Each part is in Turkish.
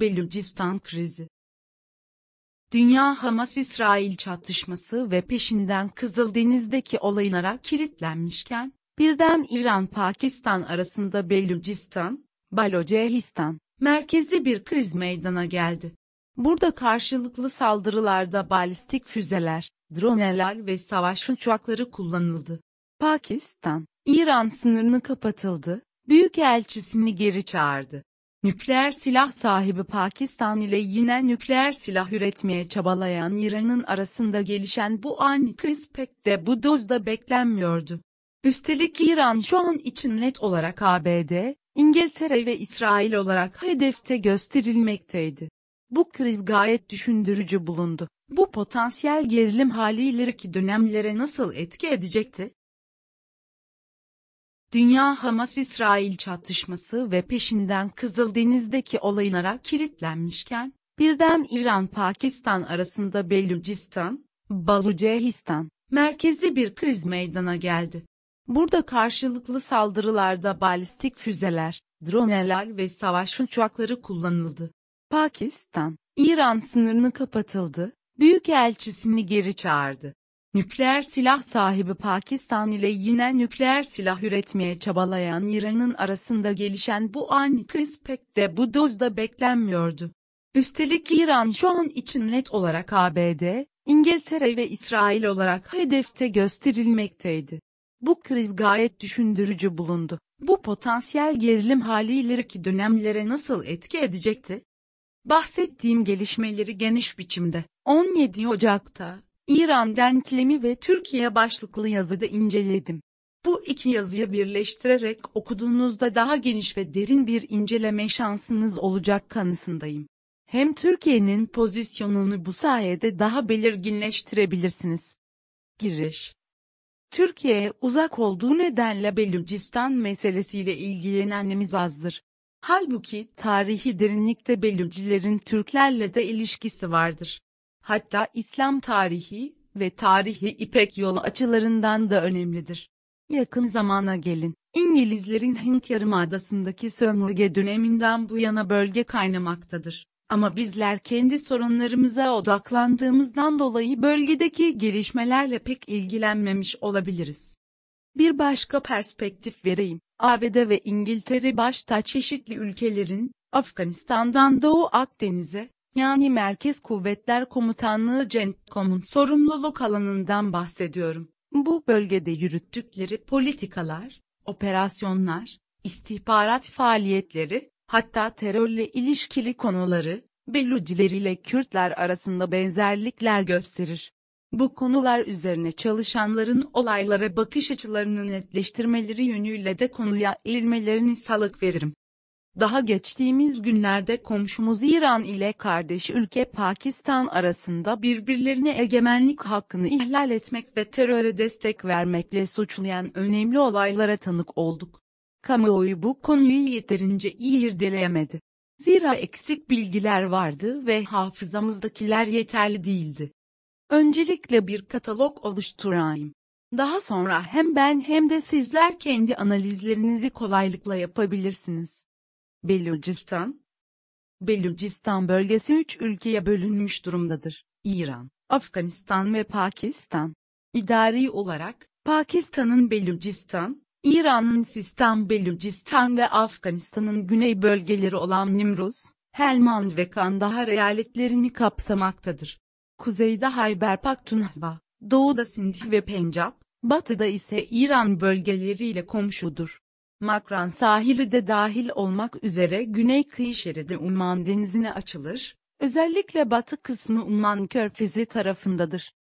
Belucistan krizi Dünya Hamas-İsrail çatışması ve peşinden Kızıldeniz'deki olaylara kilitlenmişken, birden İran-Pakistan arasında Belucistan, Balocistan, merkezli bir kriz meydana geldi. Burada karşılıklı saldırılarda balistik füzeler, droneler ve savaş uçakları kullanıldı. Pakistan, İran sınırını kapatıldı, Büyükelçisini geri çağırdı. Nükleer silah sahibi Pakistan ile yine nükleer silah üretmeye çabalayan İran'ın arasında gelişen bu ani kriz pek de bu dozda beklenmiyordu. Üstelik İran şu an için net olarak ABD, İngiltere ve İsrail olarak hedefte gösterilmekteydi. Bu kriz gayet düşündürücü bulundu. Bu potansiyel gerilim hali ileriki dönemlere nasıl etki edecekti? Dünya Hamas-İsrail çatışması ve peşinden Kızıldeniz'deki olaylara kilitlenmişken, birden İran-Pakistan arasında Belucistan, Balucistan, merkezli bir kriz meydana geldi. Burada karşılıklı saldırılarda balistik füzeler, droneler ve savaş uçakları kullanıldı. Pakistan, İran sınırını kapatıldı, Büyükelçisini geri çağırdı. Nükleer silah sahibi Pakistan ile yine nükleer silah üretmeye çabalayan İran'ın arasında gelişen bu ani kriz pek de bu dozda beklenmiyordu. Üstelik İran şu an için net olarak ABD, İngiltere ve İsrail olarak hedefte gösterilmekteydi. Bu kriz gayet düşündürücü bulundu. Bu potansiyel gerilim hali ileriki dönemlere nasıl etki edecekti? Bahsettiğim gelişmeleri geniş biçimde 17 Ocak'ta İran denklemi ve Türkiye başlıklı yazıda inceledim. Bu iki yazıyı birleştirerek okuduğunuzda daha geniş ve derin bir inceleme şansınız olacak kanısındayım. Hem Türkiye'nin pozisyonunu bu sayede daha belirginleştirebilirsiniz. Giriş Türkiye'ye uzak olduğu nedenle Belucistan meselesiyle ilgilenenimiz azdır. Halbuki tarihi derinlikte Belucilerin Türklerle de ilişkisi vardır hatta İslam tarihi ve tarihi İpek yolu açılarından da önemlidir. Yakın zamana gelin, İngilizlerin Hint Yarımadası'ndaki sömürge döneminden bu yana bölge kaynamaktadır. Ama bizler kendi sorunlarımıza odaklandığımızdan dolayı bölgedeki gelişmelerle pek ilgilenmemiş olabiliriz. Bir başka perspektif vereyim. ABD ve İngiltere başta çeşitli ülkelerin, Afganistan'dan Doğu Akdeniz'e, yani Merkez Kuvvetler Komutanlığı CENTCOM'un sorumluluk alanından bahsediyorum. Bu bölgede yürüttükleri politikalar, operasyonlar, istihbarat faaliyetleri, hatta terörle ilişkili konuları, Beluciler ile Kürtler arasında benzerlikler gösterir. Bu konular üzerine çalışanların olaylara bakış açılarını netleştirmeleri yönüyle de konuya eğilmelerini salık veririm. Daha geçtiğimiz günlerde komşumuz İran ile kardeş ülke Pakistan arasında birbirlerine egemenlik hakkını ihlal etmek ve teröre destek vermekle suçlayan önemli olaylara tanık olduk. Kamuoyu bu konuyu yeterince iyi irdeleyemedi. Zira eksik bilgiler vardı ve hafızamızdakiler yeterli değildi. Öncelikle bir katalog oluşturayım. Daha sonra hem ben hem de sizler kendi analizlerinizi kolaylıkla yapabilirsiniz. Belucistan Belucistan bölgesi üç ülkeye bölünmüş durumdadır. İran, Afganistan ve Pakistan. İdari olarak, Pakistan'ın Belucistan, İran'ın Sistan Belucistan ve Afganistan'ın güney bölgeleri olan Nimruz, Helmand ve Kandahar eyaletlerini kapsamaktadır. Kuzeyde Hayber Pakhtunhva, doğuda Sindh ve Pencap, batıda ise İran bölgeleriyle komşudur. Makran sahili de dahil olmak üzere güney kıyı şeridi Umman denizine açılır, özellikle batı kısmı Umman körfezi tarafındadır.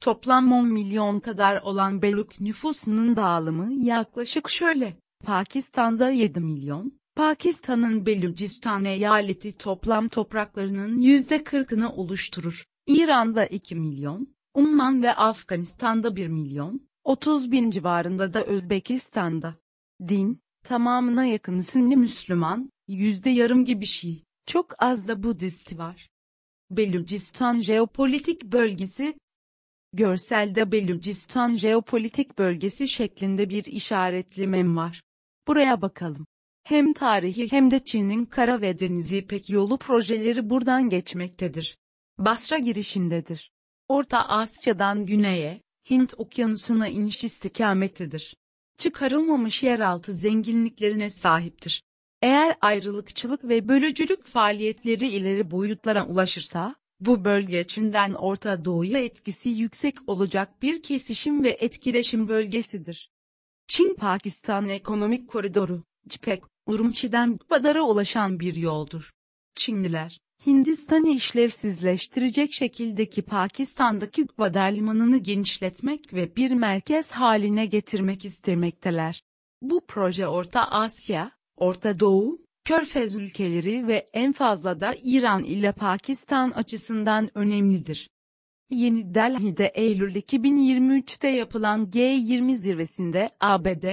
Toplam 10 milyon kadar olan Beluk nüfusunun dağılımı yaklaşık şöyle. Pakistan'da 7 milyon, Pakistan'ın Belucistan eyaleti toplam topraklarının %40'ını oluşturur. İran'da 2 milyon, Umman ve Afganistan'da 1 milyon, 30 bin civarında da Özbekistan'da. Din, tamamına yakın Sünni Müslüman, yüzde yarım gibi Şii, çok az da Budist var. Belucistan Jeopolitik Bölgesi Görselde Belucistan Jeopolitik Bölgesi şeklinde bir işaretli mem var. Buraya bakalım. Hem tarihi hem de Çin'in kara ve deniz İpek yolu projeleri buradan geçmektedir. Basra girişindedir. Orta Asya'dan güneye, Hint okyanusuna iniş istikametedir. Çıkarılmamış yeraltı zenginliklerine sahiptir. Eğer ayrılıkçılık ve bölücülük faaliyetleri ileri boyutlara ulaşırsa, bu bölge Çin'den Orta Doğu'ya etkisi yüksek olacak bir kesişim ve etkileşim bölgesidir. Çin-Pakistan Ekonomik Koridoru, CPEK, Urumçi'den Badar'a ulaşan bir yoldur. Çinliler, Hindistan'ı işlevsizleştirecek şekildeki Pakistan'daki Gwadar limanını genişletmek ve bir merkez haline getirmek istemekteler. Bu proje Orta Asya, Orta Doğu, Körfez ülkeleri ve en fazla da İran ile Pakistan açısından önemlidir. Yeni Delhi'de Eylül 2023'te yapılan G20 zirvesinde ABD,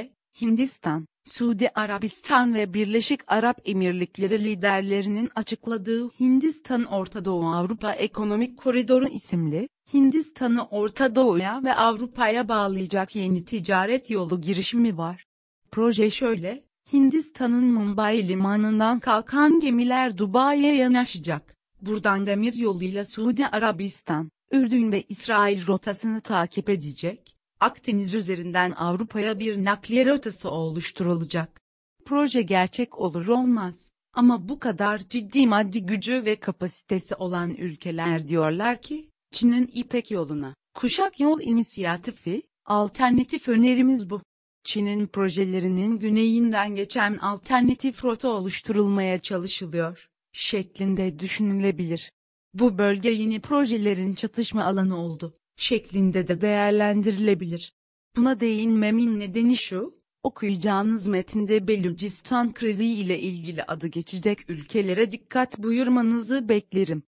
Hindistan, Suudi Arabistan ve Birleşik Arap Emirlikleri liderlerinin açıkladığı Hindistan Orta Doğu Avrupa Ekonomik Koridoru isimli, Hindistan'ı Orta Doğu'ya ve Avrupa'ya bağlayacak yeni ticaret yolu girişimi var. Proje şöyle, Hindistan'ın Mumbai limanından kalkan gemiler Dubai'ye yanaşacak. Buradan demir yoluyla Suudi Arabistan, Ürdün ve İsrail rotasını takip edecek. Akdeniz üzerinden Avrupa'ya bir nakliye rotası oluşturulacak. Proje gerçek olur olmaz. Ama bu kadar ciddi maddi gücü ve kapasitesi olan ülkeler diyorlar ki, Çin'in İpek yoluna, Kuşak Yol İnisiyatifi, alternatif önerimiz bu. Çin'in projelerinin güneyinden geçen alternatif rota oluşturulmaya çalışılıyor, şeklinde düşünülebilir. Bu bölge yeni projelerin çatışma alanı oldu, şeklinde de değerlendirilebilir. Buna değinmemin nedeni şu, okuyacağınız metinde Belucistan krizi ile ilgili adı geçecek ülkelere dikkat buyurmanızı beklerim.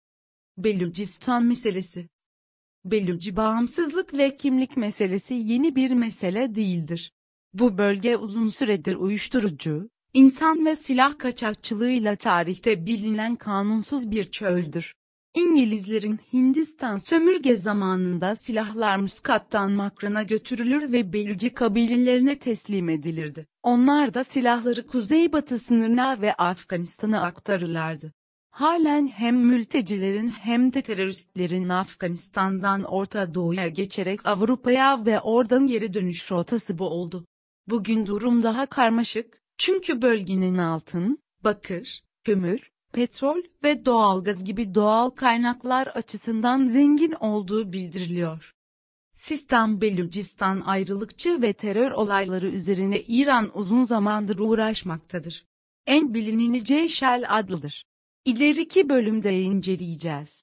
Belucistan meselesi Beluci bağımsızlık ve kimlik meselesi yeni bir mesele değildir. Bu bölge uzun süredir uyuşturucu, insan ve silah kaçakçılığıyla tarihte bilinen kanunsuz bir çöldür. İngilizlerin Hindistan sömürge zamanında silahlar Muskat'tan Makran'a götürülür ve Beluci kabilelerine teslim edilirdi. Onlar da silahları kuzeybatı sınırına ve Afganistan'a aktarırlardı. Halen hem mültecilerin hem de teröristlerin Afganistan'dan Orta Doğu'ya geçerek Avrupa'ya ve oradan geri dönüş rotası bu oldu. Bugün durum daha karmaşık, çünkü bölgenin altın, bakır, kömür, petrol ve doğalgaz gibi doğal kaynaklar açısından zengin olduğu bildiriliyor. Sistem Belucistan ayrılıkçı ve terör olayları üzerine İran uzun zamandır uğraşmaktadır. En bilineni Ceyşel adlıdır. İleriki bölümde inceleyeceğiz.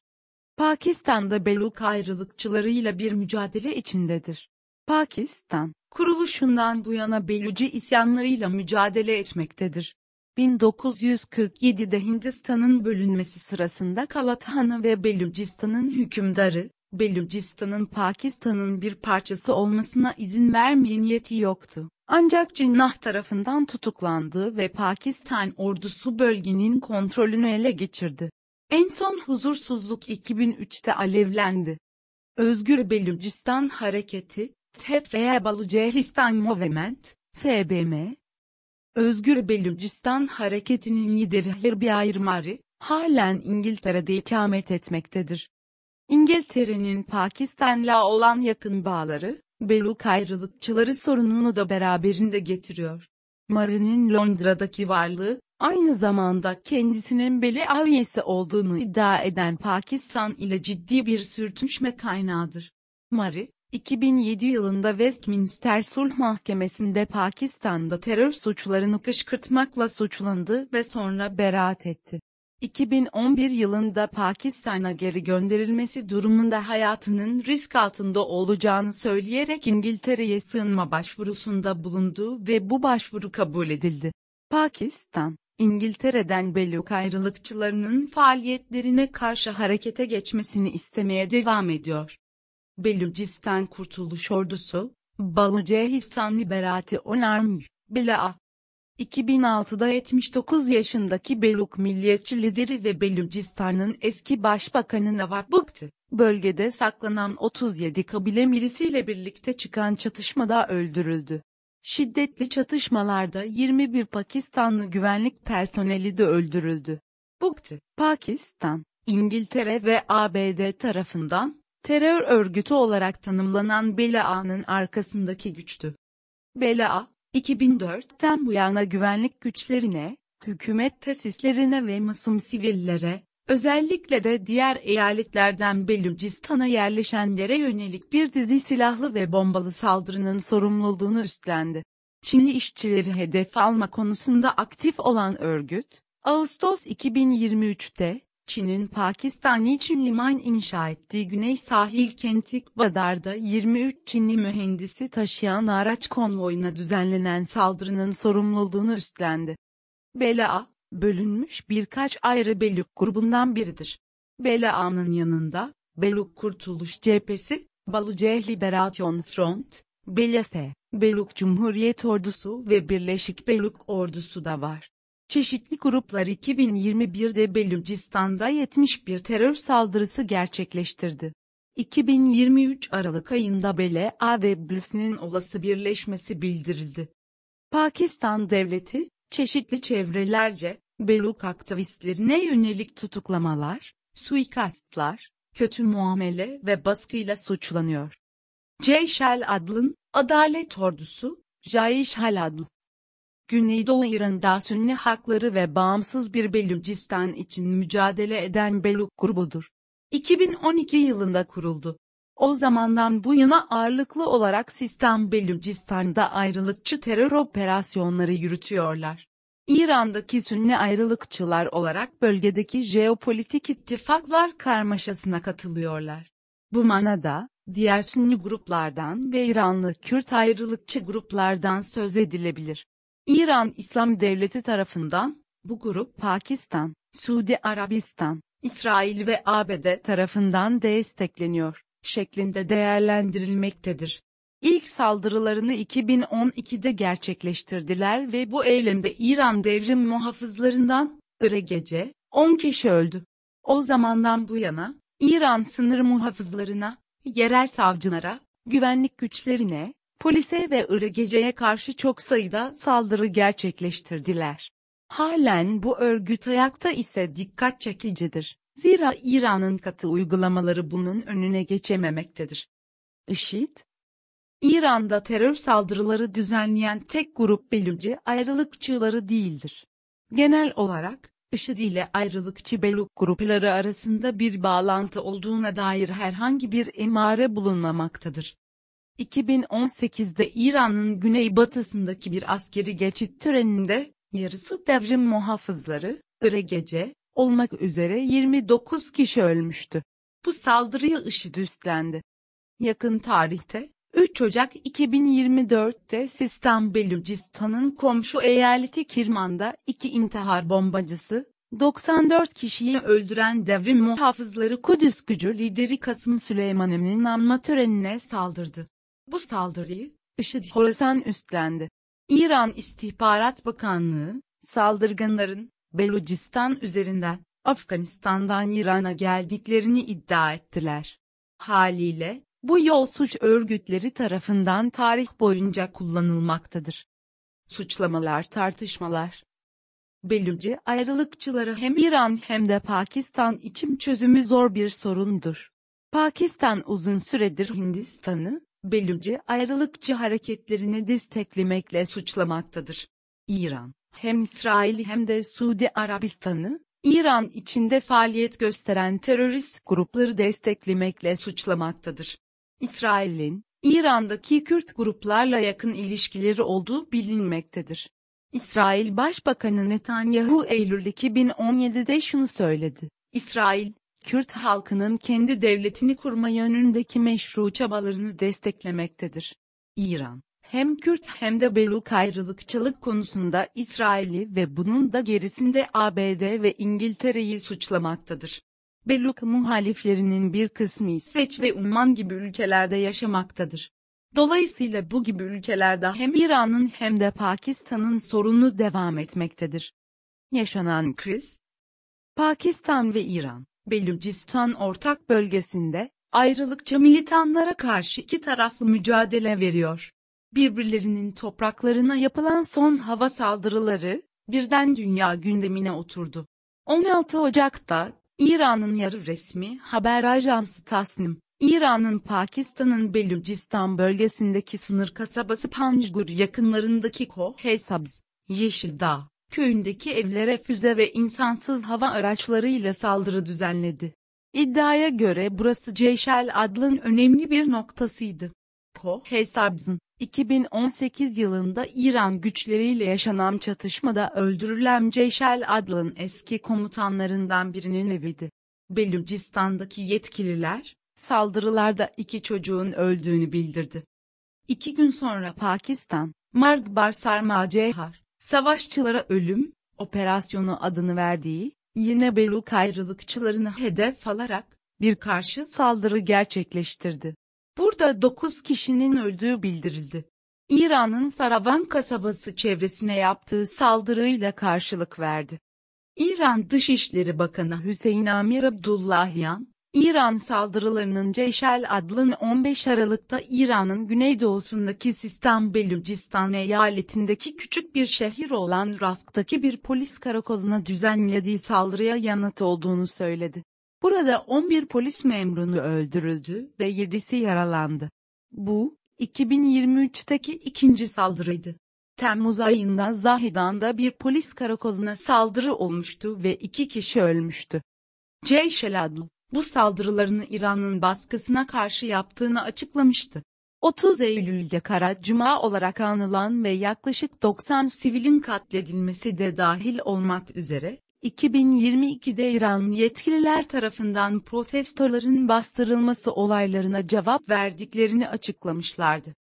Pakistan'da Beluk ayrılıkçılarıyla bir mücadele içindedir. Pakistan, kuruluşundan bu yana Beluci isyanlarıyla mücadele etmektedir. 1947'de Hindistan'ın bölünmesi sırasında Kalathanı ve Belucistan'ın hükümdarı, Belucistan'ın Pakistan'ın bir parçası olmasına izin vermeye niyeti yoktu. Ancak Cinnah tarafından tutuklandı ve Pakistan ordusu bölgenin kontrolünü ele geçirdi. En son huzursuzluk 2003'te alevlendi. Özgür Belucistan Hareketi, TFE Balucehistan Movement, FBM, Özgür Belucistan Hareketi'nin lideri Hirbi Ayrmari, halen İngiltere'de ikamet etmektedir. İngiltere'nin Pakistan'la olan yakın bağları, Beluk ayrılıkçıları sorununu da beraberinde getiriyor. Mari'nin Londra'daki varlığı, aynı zamanda kendisinin Beli Avyesi olduğunu iddia eden Pakistan ile ciddi bir sürtüşme kaynağıdır. Mari, 2007 yılında Westminster Sulh Mahkemesi'nde Pakistan'da terör suçlarını kışkırtmakla suçlandı ve sonra beraat etti. 2011 yılında Pakistan'a geri gönderilmesi durumunda hayatının risk altında olacağını söyleyerek İngiltere'ye sığınma başvurusunda bulundu ve bu başvuru kabul edildi. Pakistan, İngiltere'den Beluk ayrılıkçılarının faaliyetlerine karşı harekete geçmesini istemeye devam ediyor. Belucistan Kurtuluş Ordusu, Balucistan Liberati Onarmy, BLA. 2006'da 79 yaşındaki Beluk milliyetçi lideri ve Belucistan'ın eski başbakanı Nawab Bukti, bölgede saklanan 37 kabile milisiyle birlikte çıkan çatışmada öldürüldü. Şiddetli çatışmalarda 21 Pakistanlı güvenlik personeli de öldürüldü. Bukti, Pakistan, İngiltere ve ABD tarafından, terör örgütü olarak tanımlanan Bela'nın arkasındaki güçtü. Bela, 2004'ten bu yana güvenlik güçlerine, hükümet tesislerine ve masum sivillere, özellikle de diğer eyaletlerden Belucistan'a yerleşenlere yönelik bir dizi silahlı ve bombalı saldırının sorumluluğunu üstlendi. Çinli işçileri hedef alma konusunda aktif olan örgüt, Ağustos 2023'te, Çin'in Pakistan için liman inşa ettiği Güney Sahil kenti Badar'da 23 Çinli mühendisi taşıyan araç konvoyuna düzenlenen saldırının sorumluluğunu üstlendi. Bela, bölünmüş birkaç ayrı Beluk grubundan biridir. Bela'nın yanında, Beluk Kurtuluş Cephesi, Baluceh Liberation Front, BLF, Beluk Cumhuriyet Ordusu ve Birleşik Beluk Ordusu da var. Çeşitli gruplar 2021'de Belucistan'da 71 terör saldırısı gerçekleştirdi. 2023 Aralık ayında BLA ve BLF'nin olası birleşmesi bildirildi. Pakistan devleti, çeşitli çevrelerce, Beluk aktivistlerine yönelik tutuklamalar, suikastlar, kötü muamele ve baskıyla suçlanıyor. Ceyşel adlın, Adalet Ordusu, Jayişhal adlı. Güneydoğu İran'da Sünni hakları ve bağımsız bir Belucistan için mücadele eden Beluk grubudur. 2012 yılında kuruldu. O zamandan bu yana ağırlıklı olarak sistem Belucistan'da ayrılıkçı terör operasyonları yürütüyorlar. İran'daki Sünni ayrılıkçılar olarak bölgedeki jeopolitik ittifaklar karmaşasına katılıyorlar. Bu manada, diğer Sünni gruplardan ve İranlı Kürt ayrılıkçı gruplardan söz edilebilir. İran İslam Devleti tarafından, bu grup Pakistan, Suudi Arabistan, İsrail ve ABD tarafından destekleniyor, şeklinde değerlendirilmektedir. İlk saldırılarını 2012'de gerçekleştirdiler ve bu eylemde İran devrim muhafızlarından, gece 10 kişi öldü. O zamandan bu yana, İran sınır muhafızlarına, yerel savcılara, güvenlik güçlerine, polise ve geceye karşı çok sayıda saldırı gerçekleştirdiler. Halen bu örgüt ayakta ise dikkat çekicidir. Zira İran'ın katı uygulamaları bunun önüne geçememektedir. IŞİD, İran'da terör saldırıları düzenleyen tek grup Beluci ayrılıkçıları değildir. Genel olarak, IŞİD ile ayrılıkçı Beluk grupları arasında bir bağlantı olduğuna dair herhangi bir emare bulunmamaktadır. 2018'de İran'ın güneybatısındaki bir askeri geçit töreninde, yarısı devrim muhafızları, gece olmak üzere 29 kişi ölmüştü. Bu saldırıyı IŞİD üstlendi. Yakın tarihte, 3 Ocak 2024'te Sistan Belucistan'ın komşu eyaleti Kirman'da iki intihar bombacısı, 94 kişiyi öldüren devrim muhafızları Kudüs gücü lideri Kasım Süleyman'ın anma törenine saldırdı. Bu saldırıyı, IŞİD Horasan üstlendi. İran İstihbarat Bakanlığı, saldırganların, Belucistan üzerinden, Afganistan'dan İran'a geldiklerini iddia ettiler. Haliyle, bu yol suç örgütleri tarafından tarih boyunca kullanılmaktadır. Suçlamalar tartışmalar Beluci ayrılıkçıları hem İran hem de Pakistan için çözümü zor bir sorundur. Pakistan uzun süredir Hindistan'ı, Beluci ayrılıkçı hareketlerini desteklemekle suçlamaktadır. İran, hem İsrail hem de Suudi Arabistan'ı, İran içinde faaliyet gösteren terörist grupları desteklemekle suçlamaktadır. İsrail'in, İran'daki Kürt gruplarla yakın ilişkileri olduğu bilinmektedir. İsrail Başbakanı Netanyahu Eylül 2017'de şunu söyledi. İsrail, Kürt halkının kendi devletini kurma yönündeki meşru çabalarını desteklemektedir. İran, hem Kürt hem de Beluk ayrılıkçılık konusunda İsrail'i ve bunun da gerisinde ABD ve İngiltere'yi suçlamaktadır. Beluk muhaliflerinin bir kısmı İsveç ve Umman gibi ülkelerde yaşamaktadır. Dolayısıyla bu gibi ülkelerde hem İran'ın hem de Pakistan'ın sorunu devam etmektedir. Yaşanan kriz, Pakistan ve İran, Belucistan ortak bölgesinde, ayrılıkçı militanlara karşı iki taraflı mücadele veriyor. birbirlerinin topraklarına yapılan son hava saldırıları, birden dünya gündemine oturdu. 16 Ocak'ta, İran'ın yarı resmi haber ajansı Tasnim, İran'ın Pakistan'ın Belucistan bölgesindeki sınır kasabası Panjgur yakınlarındaki Kohesabz, Yeşildağ, köyündeki evlere füze ve insansız hava araçlarıyla saldırı düzenledi. İddiaya göre burası Ceyşel adlın önemli bir noktasıydı. Kohesabz'ın, 2018 yılında İran güçleriyle yaşanan çatışmada öldürülen Ceyşel adlın eski komutanlarından birinin eviydi. Belucistan'daki yetkililer, saldırılarda iki çocuğun öldüğünü bildirdi. İki gün sonra Pakistan, Margbar Sarmacehar, savaşçılara ölüm, operasyonu adını verdiği, yine Beluk ayrılıkçılarını hedef alarak, bir karşı saldırı gerçekleştirdi. Burada 9 kişinin öldüğü bildirildi. İran'ın Saravan kasabası çevresine yaptığı saldırıyla karşılık verdi. İran Dışişleri Bakanı Hüseyin Amir Abdullahyan, İran saldırılarının Ceyşel adlı 15 Aralık'ta İran'ın güneydoğusundaki Sistan Belucistan eyaletindeki küçük bir şehir olan Rask'taki bir polis karakoluna düzenlediği saldırıya yanıt olduğunu söyledi. Burada 11 polis memurunu öldürüldü ve 7'si yaralandı. Bu, 2023'teki ikinci saldırıydı. Temmuz ayında Zahidan'da bir polis karakoluna saldırı olmuştu ve iki kişi ölmüştü. Ceyşel adlı, bu saldırılarını İran'ın baskısına karşı yaptığını açıklamıştı. 30 Eylül'de Kara Cuma olarak anılan ve yaklaşık 90 sivilin katledilmesi de dahil olmak üzere, 2022'de İran yetkililer tarafından protestoların bastırılması olaylarına cevap verdiklerini açıklamışlardı.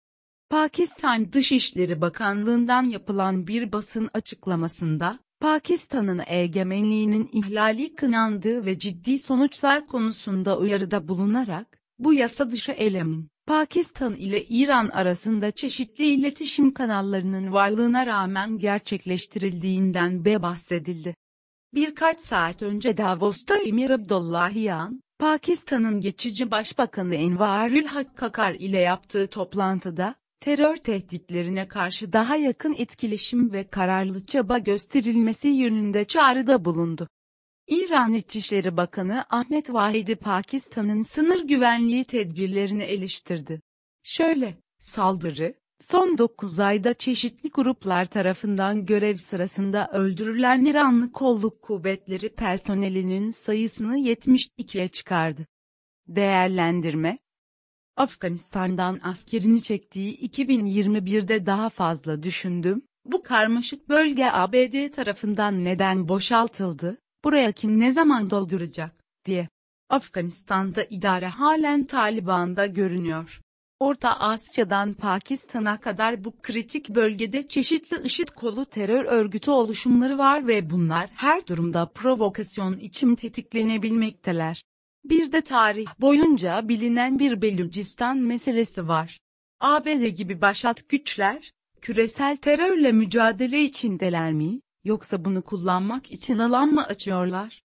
Pakistan Dışişleri Bakanlığı'ndan yapılan bir basın açıklamasında, Pakistan'ın egemenliğinin ihlali kınandığı ve ciddi sonuçlar konusunda uyarıda bulunarak, bu yasa dışı elemin, Pakistan ile İran arasında çeşitli iletişim kanallarının varlığına rağmen gerçekleştirildiğinden be bahsedildi. Birkaç saat önce Davos'ta Emir Abdullahian, Pakistan'ın geçici başbakanı Envarül Hakkakar ile yaptığı toplantıda, terör tehditlerine karşı daha yakın etkileşim ve kararlı çaba gösterilmesi yönünde çağrıda bulundu. İran İçişleri Bakanı Ahmet Vahidi Pakistan'ın sınır güvenliği tedbirlerini eleştirdi. Şöyle, saldırı, son 9 ayda çeşitli gruplar tarafından görev sırasında öldürülen İranlı kolluk kuvvetleri personelinin sayısını 72'ye çıkardı. Değerlendirme, Afganistan'dan askerini çektiği 2021'de daha fazla düşündüm. Bu karmaşık bölge ABD tarafından neden boşaltıldı, buraya kim ne zaman dolduracak, diye. Afganistan'da idare halen Taliban'da görünüyor. Orta Asya'dan Pakistan'a kadar bu kritik bölgede çeşitli IŞİD kolu terör örgütü oluşumları var ve bunlar her durumda provokasyon için tetiklenebilmekteler. Bir de tarih boyunca bilinen bir Belucistan meselesi var. ABD gibi başat güçler, küresel terörle mücadele içindeler mi, yoksa bunu kullanmak için alan mı açıyorlar?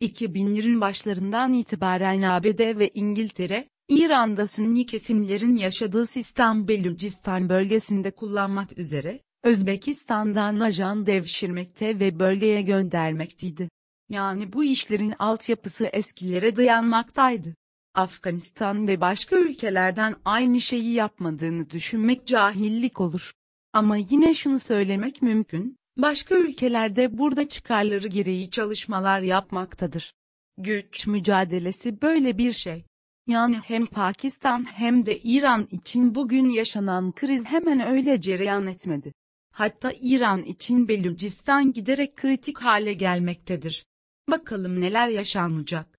2020 başlarından itibaren ABD ve İngiltere, İran'da Sünni kesimlerin yaşadığı Sistan Belucistan bölgesinde kullanmak üzere, Özbekistan'dan ajan devşirmekte ve bölgeye göndermekteydi. Yani bu işlerin altyapısı eskilere dayanmaktaydı. Afganistan ve başka ülkelerden aynı şeyi yapmadığını düşünmek cahillik olur. Ama yine şunu söylemek mümkün, başka ülkelerde burada çıkarları gereği çalışmalar yapmaktadır. Güç mücadelesi böyle bir şey. Yani hem Pakistan hem de İran için bugün yaşanan kriz hemen öyle cereyan etmedi. Hatta İran için Belucistan giderek kritik hale gelmektedir. Bakalım neler yaşanacak.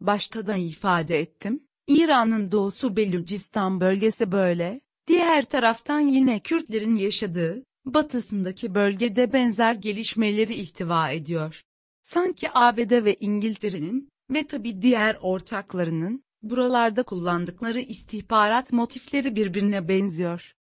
Başta da ifade ettim, İran'ın doğusu Belucistan bölgesi böyle, diğer taraftan yine Kürtlerin yaşadığı, batısındaki bölgede benzer gelişmeleri ihtiva ediyor. Sanki ABD ve İngiltere'nin, ve tabi diğer ortaklarının, buralarda kullandıkları istihbarat motifleri birbirine benziyor.